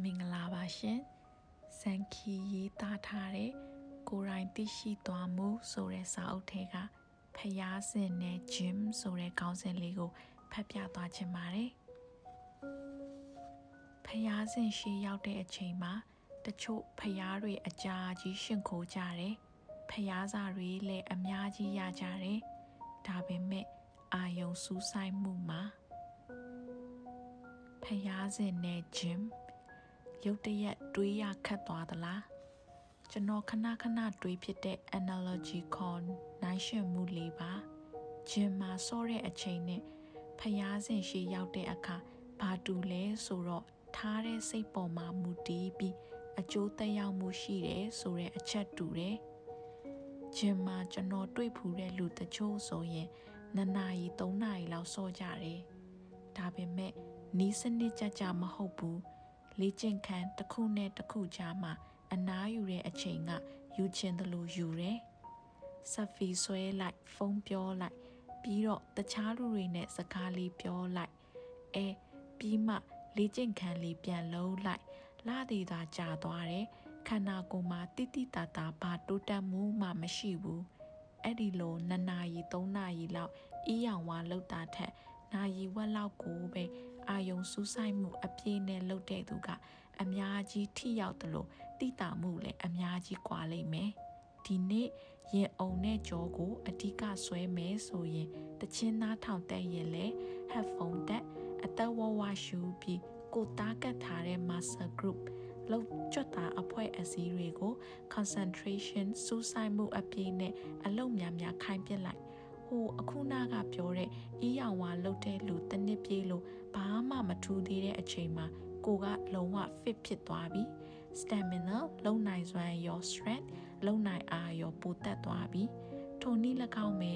မင်္ဂလာပါရှင်စံခီရေးသားထားတဲ့ကိုရိုင်းသိရှိသွားမှုဆိုတဲ့စာအုပ်ထဲကဖျားစင်နဲ့ Jim ဆိုတဲ့ခေါင်းစဉ်လေးကိုဖတ်ပြသွားချင်ပါတယ်ဖျားစင်ရှိရောက်တဲ့အချိန်မှာတချို့ဖျားတွေအကြာကြီးရှင်ခိုးကြတယ်ဖျားစာတွေလည်းအများကြီးရကြတယ်ဒါပေမဲ့အာယုံစူးဆိုင်မှုမှာဖျားစင်နဲ့ Jim ရုတ်တရက်တွေးရခတ်သွားသလားကျွန်တော်ခဏခဏတွေးဖြစ်တဲ့ analogy ခေါ်နိုင်ရှင်မှုလေးပါဂျင်မှာစောတဲ့အချိန်နဲ့ဖျားစင်ရှိရောက်တဲ့အခါဘာတူလဲဆိုတော့ထားတဲ့စိတ်ပေါ်မှာမူတည်ပြီးအကျိုးသက်ရောက်မှုရှိတယ်ဆိုတဲ့အချက်တူတယ်ဂျင်မှာကျွန်တော်တွေ့ဖူးတဲ့လူတချို့ဆိုရင်နှစ်နာရီသုံးနာရီလောက်စောကြတယ်ဒါပေမဲ့နီးစနစ်ကြကြမဟုတ်ဘူး လေ့ကျင့်ခန်းတစ်ခုနဲ့တစ်ခုကြားမှာအနားယူတဲ့အချိန်ကယူချင်တယ်လို့ယူတယ်။ဆက်ဖီဆွဲလိုက်ဖုန်းပြောလိုက်ပြီးတော့တခြားလူတွေနဲ့စကားလေးပြောလိုက်အဲပြီးမှလေ့ကျင့်ခန်းလေးပြန်လုံးလိုက်လာသေးတာကြာသွားတယ်ခန္ဓာကိုယ်မှာတိတိတတာဘာတိုးတက်မှုမှမရှိဘူးအဲ့ဒီလိုနှစ်နာရီသုံးနာရီလောက်အီးရောင်ဝါလောက်တာထက်နာရီဝက်လောက်ကိုပဲ အာယုံစူးစိုက်မှုအပြည့်နဲ့လုပ်တဲ့သူကအများကြီးထိရောက်တယ်လို့တိတာမှုလည်းအများကြီးကွာလိမ့်မယ်ဒီနေ့ရင်အုံနဲ့ကြောကိုအဓိကဆွဲမယ်ဆိုရင်တချင်းသားထောင်တက်ရင်လေ headphone တက်အသက်ဝဝရှူပြီးကိုတားကတ်ထားတဲ့ master group လောက်ကြွတာအဖွဲ့အစည်းတွေကို concentration စူးစိုက်မှုအပြည့်နဲ့အလုံးများများခိုင်းပစ်လိုက်ဟို အခုနာကပြောတဲ့အီးရောင်ဝါလှုပ်တဲ့လူတစ်နှစ်ပြေးလို့ဘာမှမထူးသေးတဲ့အချိန်မှာကိုကလုံးဝ fit ဖြစ်သွားပြီ stamina လုံနိုင်စွမ်းရော strength လုံနိုင်အားရောပိုတက်သွားပြီထိုနည်း၎င်းပဲ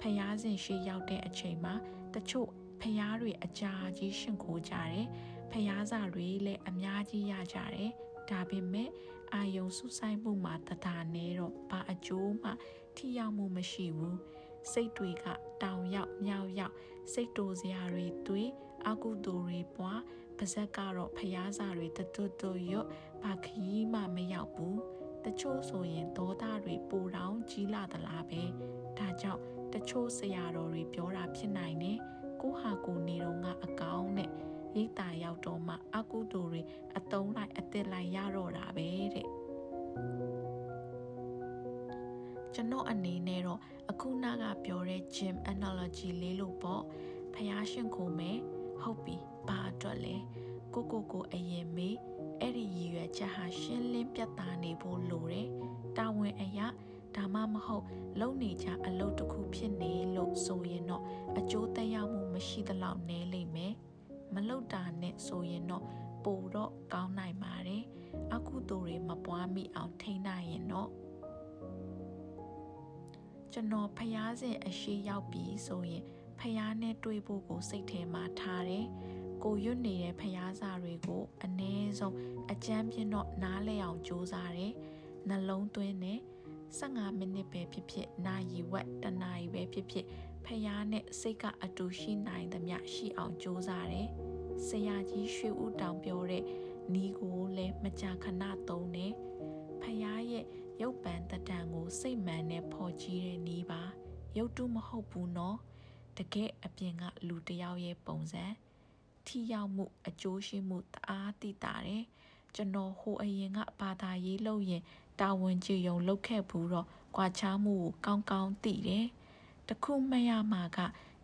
ဖျားစဉ်ရှိရောက်တဲ့အချိန်မှာတချို့ဖျားတွေအကြာကြီးရှင်ခိုးကြတယ်ဖျားစာတွေလည်းအများကြီးရကြတယ်ဒါပေမဲ့အာယုံစုဆိုင်မှုမှာတဒါနေတော့ဘာအကျိုးမှထိရောက်မှုမရှိဘူး စိတ်တွေကတောင်ရောက်မြောက်ရောက်စိတ်တိုစရာတွေတွေးအကုသိုလ်တွေပွားပါဇက်ကတော့ဖျားစာတွေတတွတ်တွတ်ရွတ်ဘာခီးမှမရောက်ဘူးတချို့ဆိုရင်ဒေါသတွေပူတောင်ကြီးလာသလားပဲဒါကြောင့်တချို့ဆရာတော်တွေပြောတာဖြစ်နိုင်တယ်ကိုဟာကိုနေတော့ငါအကောင်းနဲ့ရိတ်တာရောက်တော့မှအကုသိုလ်တွေအတုံးလိုက်အစ်စ်လိုက်ရတော့တာပဲတဲ့ ကျွန်တော်အနေနဲ့တော့အခုနကပြောတဲ့ gym analogy လေးလို့ပေါ့ဖះရှင်ကိုမယ်ဟုတ်ပြီဘာအတွက်လဲကိုကိုကိုအရင်မေးအဲ့ဒီရည်ရွယ်ချက်ဟာရှင်းလင်းပြတ်သားနေဖို့လိုတယ်တာဝန်အရာဒါမှမဟုတ်လုံနေကြအလုပ်တစ်ခုဖြစ်နေလို့ဆိုရင်တော့အကျိုးသက်ရောက်မှုမရှိသလောက်နည်းလိမ့်မယ်မလုတာနဲ့ဆိုရင်တော့ပိုတော့ကောင်းနိုင်ပါတယ်အကုသိုလ်တွေမပွားမိအောင်ထိန်းနိုင်ရင်တော့ ကျွန်တော်ဖျားစဉ်အရှိရောက်ပြီဆိုရင်ဖျားနဲ့တွေ့ဖို့ကိုစိတ်ထဲမှာထားတယ်။ကိုရွတ်နေတဲ့ဖျားစာတွေကိုအ ਨੇ ဆုံးအကြမ်းပြင်းတော့နားလဲအောင်ကြိုးစားတယ်။နှလုံးသွင်းနဲ့15မိနစ်ပဲဖြစ်ဖြစ်နာရီဝက်တနာရီပဲဖြစ်ဖြစ်ဖျားနဲ့စိတ်ကအတူရှိနိုင်သမျှရှိအောင်ကြိုးစားတယ်။ဆရာကြီးရွှေဦးတောင်ပြောတဲ့နီးကိုလည်းမကြာခဏသုံးတယ်။ဖျားရဲ့ရုပ်ပံတတံကိုစိတ်မှန်နဲ့ဖော် ကြည့်တဲ့နီးပါရုပ်တုမဟုတ်ဘူးနော်တကယ်အပြင်ကလူတယောက်ရဲ့ပုံစံထိရောက်မှုအကျိုးရှိမှုတအားသိတာတယ်ကျွန်တော်ဟိုအရင်ကဘာသာရေးလုပ်ရင်တာဝန်ကြည်ယုံလုပ်ခဲ့ဘူးတော့ကြွာချားမှုကိုကောင်းကောင်းသိတယ်တခုမရမှာက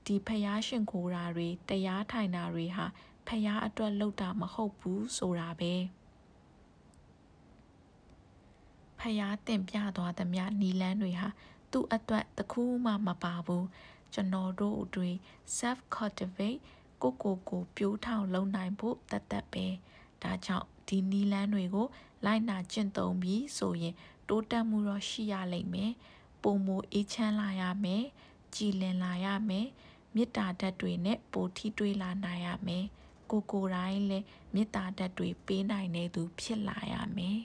ဒီဖျားရှင်ခိုးတာတွေတရားထိုင်တာတွေဟာဖျားအတွက်လုပ်တာမဟုတ်ဘူးဆိုတာပဲဖျားတင်ပြသွားသမျှနီလန်းတွေဟာ သူ့အတွက်တခုမှမပါဘူးကျွန်တော်တို့တွေ self cultivate ကိုကိုကိုပြိုးထောင်လုံနိုင်ဖို့တတ်တတ်ပဲဒါကြောင့်ဒီနီလန်းတွေကို လိုက်နာကျင့်သုံးပြီးဆိုရင် တိုးတက်မှုတော့ရှိရလိမ့်မယ်ပုံမအေးချမ်းလာရမယ်ကြည်လင်လာရမယ်မေတ္တာဓာတ်တွေနဲ့ပိုထိတွေ့လာနိုင်ရမယ်ကိုကိုတိုင်းလည်းမေတ္တာဓာတ်တွေပေးနိုင်တဲ့သူဖြစ်လာရမယ်